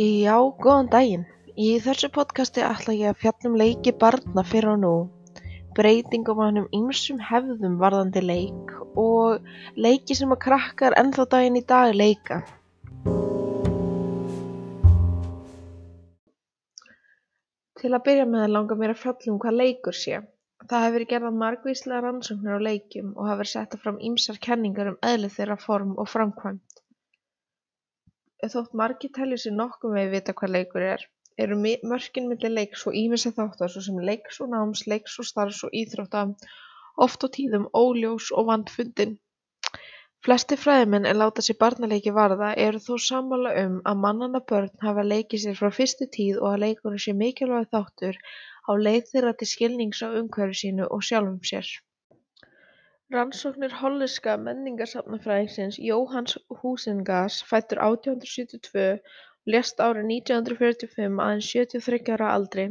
Já, góðan daginn. Í þessu podcasti ætla ég að fjalla um leiki barna fyrr og nú, breytingum á hinum ýmsum hefðum varðandi leik og leiki sem að krakkar ennþá daginn í dag leika. Til að byrja með langar mér að fjalla um hvað leikur sé. Það hefur verið gerðar margvíslegar rannsóknir á leikjum og hafa verið settar fram ýmsar kenningar um eðli þeirra, form og framkvæmd. Þótt margir telji sér nokkurn veginn vita hvað leikur er, eru mörkin milli leiks og ýmissa þátta svo sem leiks og náms, leiks og starfs og íþrótta oft á tíðum óljós og vandfundin. Flestir fræðimenn er láta sér barnaleiki varða eru þó sammála um að mannanna börn hafa leikið sér frá fyrstu tíð og að leikurinn sé mikilvægur þáttur á leið þeirra til skilnings á umhverfi sínu og sjálfum sér. Rannsóknir hollenska menningarsafnafræðingsins Jóhanns Huizingas, fæddur átján hundrað sjötíu og tvö og lést árið nítján hundrað fjörutíu og fimm aðeins sjötíu og þriggja ára að aldri.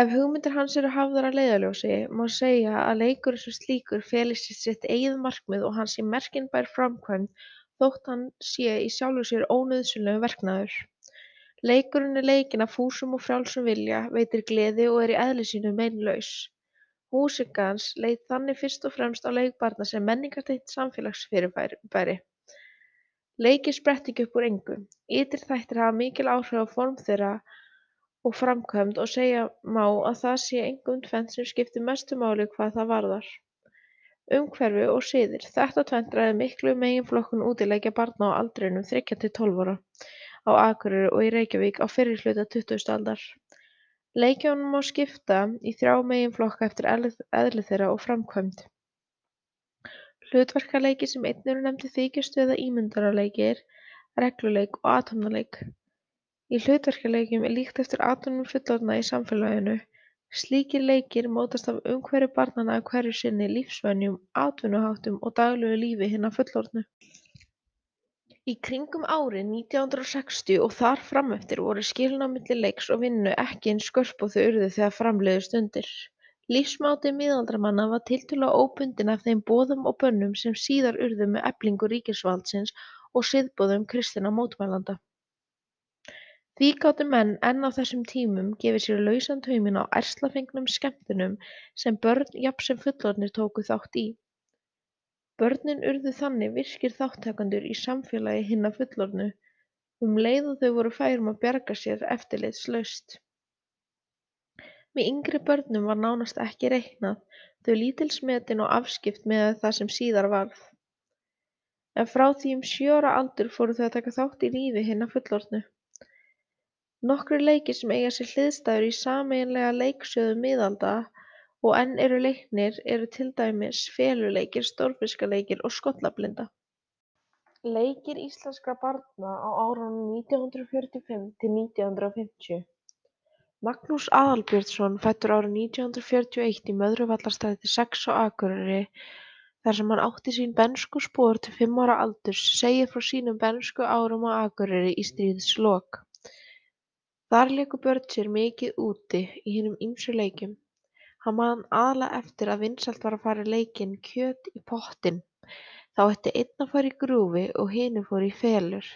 Ef hugmyndir hans eru hafðar að leiðarljósi má segja að leikurinn sem slíkur feli sér sitt eigið markmið og hann sé merkinbær framkvæmd þótt hann sé í sjálfu sér ónauðsynlegur verknaður. Leikurinn er leikinn af fúsum og frjálsum vilja, veitir gleði og er í eðli sínu meinlaus. Músíkans leit þannig fyrst og fremst á leik barna sem menningartengt samfélagsfyrirbæri. Leikir spretta ekki upp úr engu. Ytri þættir hafa mikil áhrif á form þeirra og framkvæmd og segja má að það sé einkum tvennt sem skiptir mestu máli hvað það varðar. Umhverfi og siðir. Þetta tvennt ræður miklu um meginflokkun útileikja barna á aldrinum þriggja til tólf ára á Akureyri og í Reykjavík á fyrri hluta tuttugustu aldar. Leikjunum má skipta í þrjá meginflokka eftir eðli þeirra og framkvæmd. Hlutverkaleikir sem einnig eru nefndir þykjustu eða ímyndunarleikir, regluleik og athafnaleik. Í hlutverkaleikjum er líkt eftir athöfnum fullorðna í samfélaginu. Slíkir leikir mótast af umhverfi barnanna hverju sinni, lífsvenjum, atvinnuháttum og daglegu lífi hinna fullorðnu. Í kringum árið nítján hundrað sextíu og þar frameftir voru skilin á milli leiks og vinnu ekki eins skörp og þau urðu þegar fram liðu stundir. Lífsmáti miðaldamanna var tiltölulega óbundinn af þeim boðum og bönnum sem síðar urðu með eflingu ríkisvaldsins og siðboðum kristinna mótmælenda. Því gátu menn enn á þessum tímum gefið sér lausan tauminn á ærslafengnum skemmtunum sem börn jafnt sem fullorðnir tóku þátt í. Börnin urðu þannig virkir þátttakendur í samfélagi hinna fullorðnu, um leið og þau voru fær um að bjarga sér eftirlitslaust. Með yngri börnum var nánast ekki reiknað, þau lítils metin og afskipt við það sem síðar varð. En frá því um sjö ára aldur fóru þau að taka þátt í lífi hinna fullorðnu. Nokkrir leikir sem eiga sér hliðstæður í sameiginlega leiksögu miðalda og enn eru leiknir eru til dæmis feluleikir, stórfiskaleikir og skollablinda. Leikir íslenskra barna á árunum 1945 til 1950 Magnús Aðalbjörnsson fæddur árið 1941 í Möðruvallarstræti 6 á Akureyri þar sem hann átti sín bernskuspor til fimm ára aldurs segir frá sínum bernskuárum á Akureyri í stríðslok. Þar léku börn sér mikið úti í hinum ýmsu leikjum. Hann man aðallega eftir að vinsælt var að fara í leikinn Kjöt í pottinn. Þá ætti einn að fara í grúfi og hinir fóru í felur.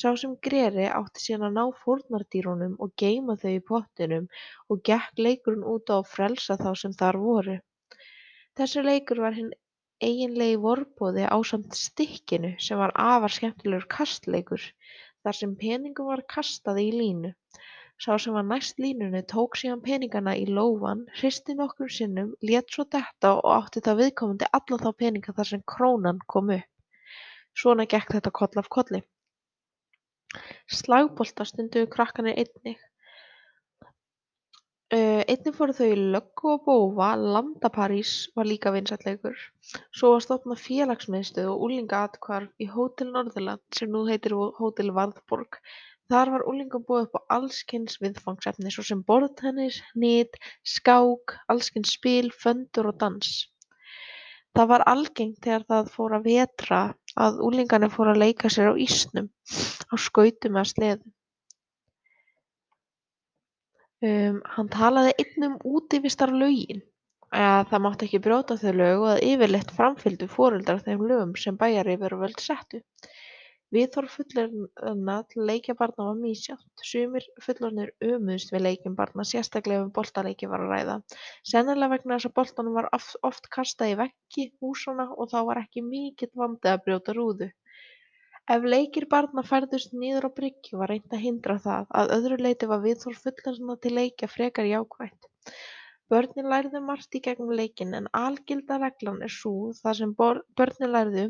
Sá sem greri átti síðan að ná fórnardýrunum og geyma þau í pottinum og gekk leikurinn út á að frelsa þá sem þar voru. Þessi leikur var hinn eiginlegi vorboði ásamt stikkinu sem var afar skemmtilegur kastleikur þar sem peningum var kastað í línu. Sá sem var næst línunni tók síðan peningana í lófann, hristi nokkrum sinnum, lét svo detta og átti þá viðkomandi alla þá peninga þar sem krónan kom upp. Svona gekk þetta koll af kolli. Slagbolta stunduðu krakkarnir einnig. Einnig fóru þau í löggu og bófa, landaparís var líka vinsætleikur. Svo var stofnað félagsmiðstöð og úlingaathvarf í Hótel Norðurland sem nú heitir Hótel Varðborg Þar var unglingum boðið upp á alls kyns viðfangsefni svo sem borðtennis, hnit, skák, alls kyns spil, föndur og dans. Það var algengt þegar það fór að vetra að unglingarnir fóru að leika sér á ísnum, á skautum eða sleðum. Um, hann talaði einn um útivistarlögin, að það mátti ekki brjóta þau lög og að yfirleitt framfylgdu foreldrar þeim lögum sem bæjaryfirvöld settu. Viðhorf fullorðinna til leikja barna var misjafnt, sumir fullorðnir ömuðust við leikjum barna, sérstaklega ef um boltaleiki var að ræða, sennilega vegna þess að boltanum var oft kastað í veggi húsanna og þá var ekki mikill vandi að brjóta rúðu. Ef leikir barna færðust niður á bryggju var reynt að hindra það, að öðru leyti var viðhorf fullorðinna til leikja frekar jákvætt. Börnin lærðu margt í gegnum leikinn en algilda reglan er sú það sem börnin lærðu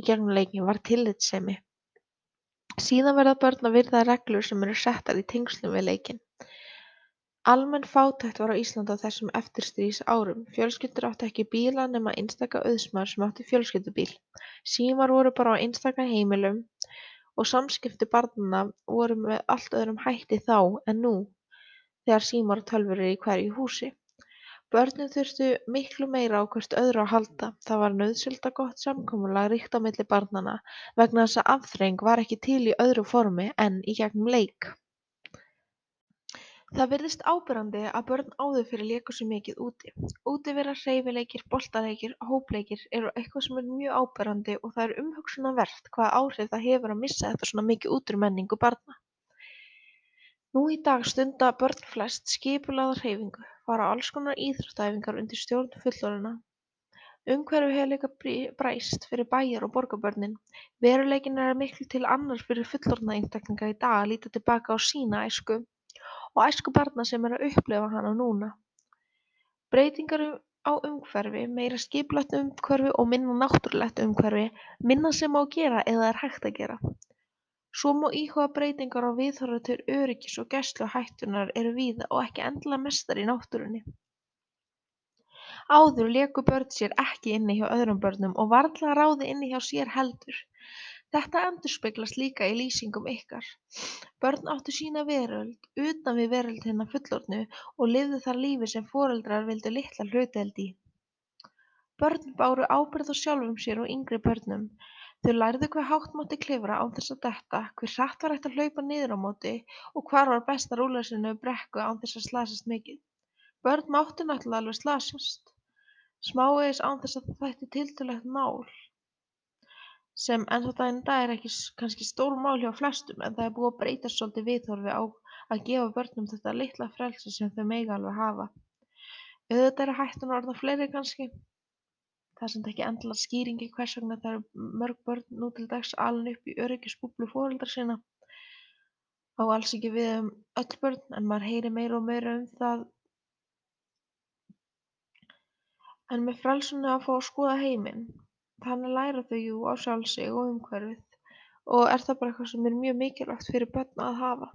í gegnum leikinn var tillitssemi. Síðan verða börn að virða reglur sem eru settar í tengslum við leikinn. Almenn fátækt var á Íslandi á þessum eftirstríðsárum. Fjölskyldur áttu ekki bíla nema einstaka auðsmaður sem átti fjölskyldubíl. Símar voru bara á einstaka heimilum og samskipti barnanna voru með allt öðrum hætti þá en nú þegar símar og tölvur eru í hverju húsi. Börnin þurftu miklu meira á hvert öðru að halda, það var nauðsynlegt að gott samkomulag ríkti á milli barnanna vegna þess að afþreying var ekki til í öðru formi en í gegnum leik. Það virðist áberandi að börn áður fyrir léku sér mikið úti. Útiverar, hreyfileikir, boltaleikir, hópleikir eru eitthvað sem er mjög áberandi og það er umhugsunarvert hvaða áhrif það hefur að missa þetta svona mikið út úr menningu barna. Nú í dag stunda börn flest skipulagða hreyfingu, fara alls konar íþróttaæfingar undir stjórn fullorðinna. Umhverfið hefur líka breyst fyrir bæjar- og borgarbörnin. Veruleikinn er miklu til annars fyrir fullorðna einstaklinga í dag að líta til baka á sína æsku og æsku barna sem eru að upplifa hana núna. Breytingar á umhverfi, meira skipulagt umhverfi og minna náttúrulegt umhverfi, minna sem má gera eða er hægt að gera. Svo má íhuga breytingar á viðhorfi til öryggis og gæsluhættunnar eru víða og ekki endilega mestar í náttúrunni. Áður léku börn sér ekki inni hjá öðrum börnum og varla ráði inni hjá sér heldur. Þetta endurspeglast líka í lýsingum ykkar. Börn áttu sína veröld, utan við veröld hinna fullorðnu og lifðu þar lífi sem foreldrar vildu litla hlutdeild í. Börn báru ábyrgð á sjálfum sér og yngri börnum. Þau lærðu hve hátt mátti klifra án þess að detta, hve hratt var hægt að hlaupa niður á móti og hvar var best að rúlla sér niður brekku án þess að slasast mikið. Börn máttu náttúrulega alveg slasast, smávegis án þess að það þætti tiltölulega mál, sem ennþá daginn í dag er ekki kannski stór mál hjá flestum en það er búið að breytast svolítið viðhorfi á að gefa börnum þetta litla frelsi sem þau mega alveg hafa. Auðvitað eru hættunar orðnar fleiri kannski. Það er samt ekki endilega skýring í hvers vegna það eru mörg börn nú til dags alin upp í öryggisbúblu foreldra sinna. Á alls ekki við um öll börn en maður heyrir meira og meira um það. En með frelsinu að fá að skoða heiminn, þannig læra þau jú á sjálf sig og umhverfið og er það bara eitthvað sem er mjög mikilvægt fyrir börn að hafa.